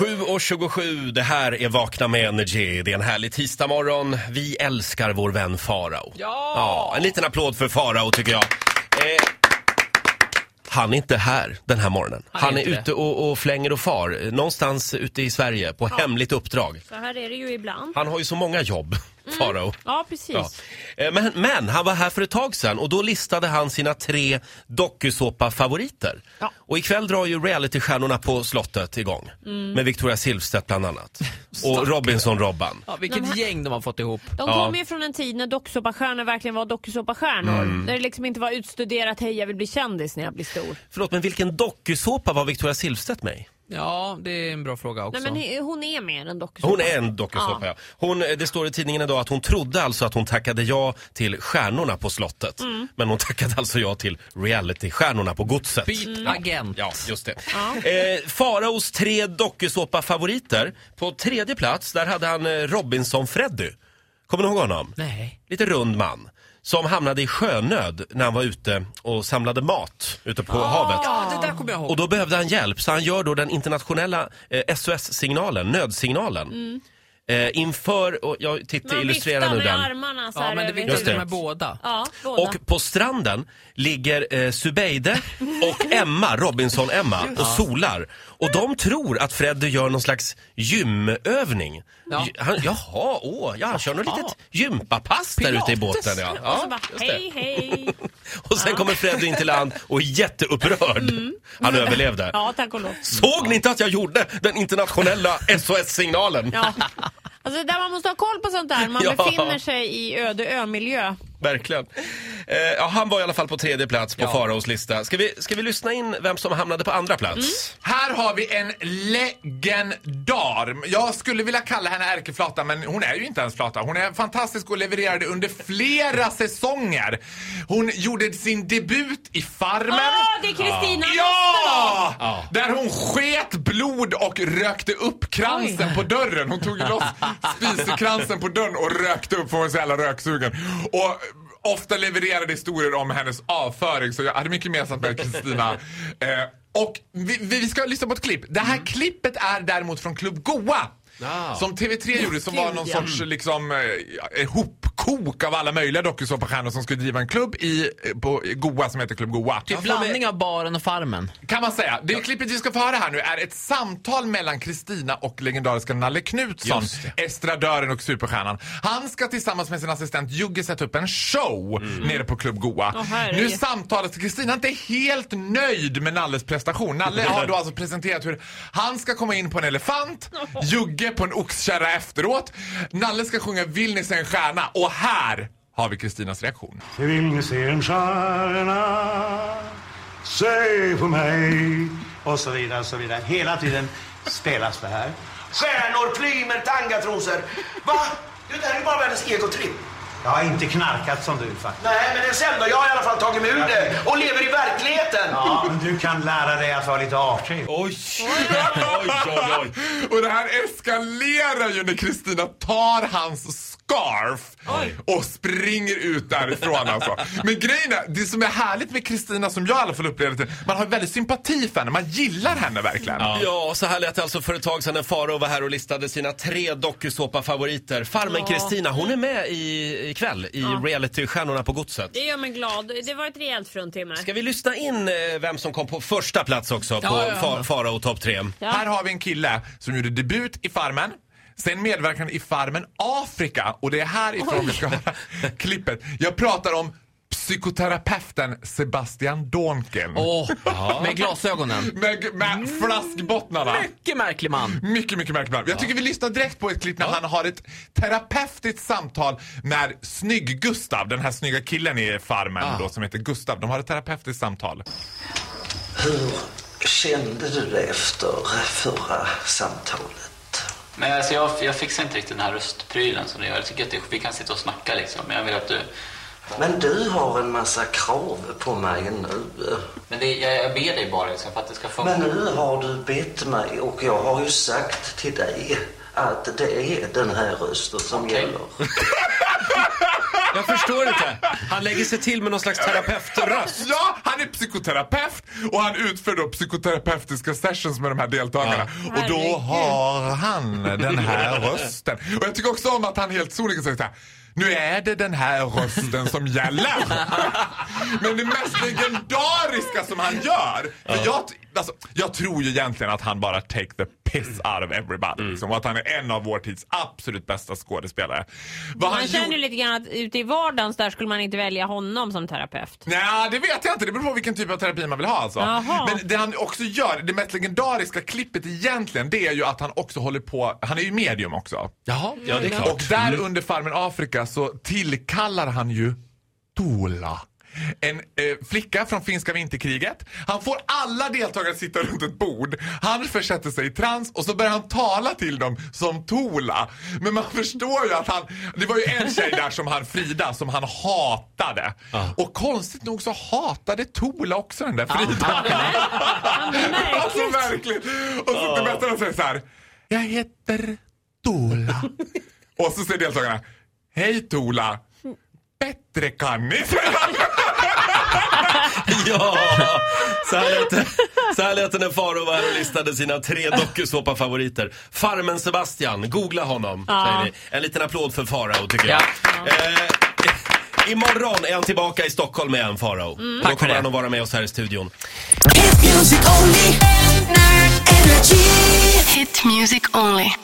7.27, det här är Vakna med Energy. Det är en härlig tisdagmorgon. Vi älskar vår vän Farao. Ja! ja! En liten applåd för Farao tycker jag. Eh, han är inte här den här morgonen. Han Han är är ute och, och flänger och far. eh, Någonstans ute i Sverige på hemligt uppdrag. Så här är det ju ibland. Han har ju så många jobb, Farao. Ja, precis. Ja. Eh, Men, men han var här för ett tag sedan och då listade han sina tre dokusåpa-favoriter. Ja. Och ikväll drar ju realitystjärnorna på slottet igång. Mm. Med Victoria Silvstedt bland annat. Och Robinson-Robban. Ja, vilket gäng de har fått ihop. De Ja. kom ju från en tid när dokusåpastjärnor verkligen var dokusåpastjärnor. Mm. Där det liksom inte var utstuderat, hej jag vill bli kändis när jag blir stor. Förlåt, men vilken dokusåpa var Victoria Silvstedt med i? Ja, det är en bra fråga också. Nej men hon är mer än dokusåpa. Hon är en dokusåpa, ja. Hon, eh, det står i tidningen idag att hon trodde alltså att hon tackade ja till stjärnorna på slottet. Mm. Men hon tackade alltså ja till realitystjärnorna på godset. Byt agent. Ja, just det. Eh, Faraos tre dokusåpa-favoriter. På tredje plats, där hade han eh, Robinson-Freddy. Kommer ni ihåg honom? Nej. Lite rund man. Som hamnade i sjönöd när han var ute och samlade mat ute på havet. Ja, det där kommer jag ihåg. Och då behövde han hjälp, så han gör då den internationella eh, SOS-signalen, nödsignalen. Eh, inför, och jag tittar, Man illustrerar viftar nu med den. armarna så Ja, men det över Just vittnade det. med båda. Ja, båda. Och på stranden ligger eh, Subeide och Emma, Robinson-Emma, och solar. Och de tror att Freddy gör någon slags gymövning. Ja. Ja. Han, jaha, åh, ja, han kör något litet gympapass där ute i båten. Ja. och så Ja, bara, just det. hej hej. Och sen kommer Freddy in till land och är jätteupprörd. Han överlevde. Mm. Ja, tack och lov. Såg ni inte att jag gjorde den internationella SOS-signalen? Ja. Alltså där man måste ha koll på sånt där. Man Ja. befinner sig i öde ö-miljö. Verkligen. Eh, ja, han var i alla fall på tredje plats på Ja. Faraos lista. Ska vi, ska vi lyssna in vem som hamnade på andra plats? Här har vi en legendar. Jag skulle vilja kalla henne ärkeflata, men hon är ju inte ens flata. Hon är fantastisk och levererade under flera säsonger. Hon gjorde sin debut i Farmen. Åh, det är Kristina! Ja! Hon sket blod och rökte upp kransen på dörren. Hon tog loss spisekransen på dörren och rökte upp för hon var så jävla röksugen. Och ofta levererade historier om hennes avföring så jag hade mycket gemensamt med Kristina. Eh, och vi, vi ska lyssna på ett klipp. Det här klippet är däremot från Klubb Goa. Ah. Som TV3 gjorde som var någon sorts liksom eh, ihopkok av alla möjliga dokusåpastjärnor som skulle driva en klubb i, eh, på Goa som heter Klubb Goa. Typ blandning av baren och farmen. Kan man säga. Det klippet vi ska få höra här nu är ett samtal mellan Kristina och legendariska Nalle Knutsson, estradören och superstjärnan. Han ska tillsammans med sin assistent Jugge sätta upp en show nere på Klubb Goa. Herregud. nu samtalet, Kristina är inte helt nöjd med Nalles prestation. Nalle har då alltså presenterat hur han ska komma in på en elefant, Jugge på en oxkärra efteråt. Nalle ska sjunga Vill ni se en stjärna? Och här har vi Kristinas reaktion. Vill ni se en stjärna? Säg på mig. Och så vidare, och så vidare. Hela tiden spelas det här. Stjärnor, plymer, tangatrosor. Va? Det här är ju bara världens egotripp. Jag har inte knarkat som du faktiskt. Nej, men en sen då? Jag har i alla fall tagit mig ur det och lever i verkligheten. Ja, men du kan lära dig att vara lite artig. Oj! oj, oj, oj. Och det här eskalerar ju när Kristina tar hans scarf och springer ut därifrån alltså. Men grejen är, det som är härligt med Kristina som jag i alla fall upplever det, man har väldigt sympati för henne, man gillar henne verkligen. Ja, så här lät det alltså för ett tag sedan när Farao var här och listade sina tre dokusåpa-favoriter. Farmen Kristina, hon är med i, ikväll i realitystjärnorna på godset. Det gör mig glad. Det var ett rejält fruntimmer. Ska vi lyssna in eh, vem som kom på första plats också på Ja, ja, ja. Fa- Farao topp tre? Ja. Här har vi en kille som gjorde debut i Farmen. Sen medverkade i Farmen Afrika och det är härifrån vi ska höra klippet. Jag pratar om psykoterapeuten Sebastian Donken. Åh, med glasögonen. Med, med flaskbottnarna. Mycket märklig man. Mycket, mycket märkligt. Jag tycker vi lyssnar direkt på ett klipp när han har ett terapeutiskt samtal med Snygg-Gustav, den här snygga killen i Farmen Ah. då, som heter Gustav. De har ett terapeutiskt samtal. Hur kände du det efter förra samtalet? Men alltså jag, jag fixar inte riktigt den här röstprylen som du gör. Jag tycker att det, vi kan sitta och snacka liksom. Men jag vill att du... Men du har en massa krav på mig nu. Men det, jag, jag ber dig bara liksom, för att det ska funka. Men nu har du bett mig och jag har ju sagt till dig att det är den här rösten som Okej. gäller. Jag förstår inte. Han lägger sig till med någon slags terapeutröst. Ja, han är psykoterapeut och han utför då psykoterapeutiska sessions med de här deltagarna. Och då har han den här rösten. Och jag tycker också om att han helt sonika säger så här. Nu är det den här rösten som gäller. Men det mest legendariska som han gör. För jag, alltså, jag tror ju egentligen att han bara take the piss out of everybody. Liksom, och att han är en av vår tids absolut bästa skådespelare. Vad Man han känner ju lite grann att ute i vardagen där skulle man inte välja honom som terapeut. Nej, det vet jag inte. Det beror på vilken typ av terapi man vill ha alltså. Jaha. Men det han också gör, det mest legendariska klippet egentligen, det är ju att han också håller på, han är ju medium också. Jaha, ja det är klart. Och där under Farmen Afrika så tillkallar han ju Tola. En eh, flicka från finska vinterkriget. Han får alla deltagare att sitta runt ett bord. Han försätter sig i trans och så börjar han tala till dem som Tola. Men man förstår ju att han... Det var ju en tjej där som han, Frida, som han hatade. Och konstigt nog så hatade Tola också den där Frida. Alltså verkligen. Och så det bästa att säga så här. Jag heter Tola. Och så säger deltagarna. Hej Tola. Bättre kan ni. Ja, så här lät det, så här lät det när Faro var här och listade sina tre dokusåpa-favoriter. Farmen Sebastian, googla honom. Säger vi. En liten applåd för Farao tycker jag. Eh, imorgon är han tillbaka i Stockholm igen, Farao. Mm. Då kommer det. han att vara med oss här i studion. Hit music only. Energy. Hit music only.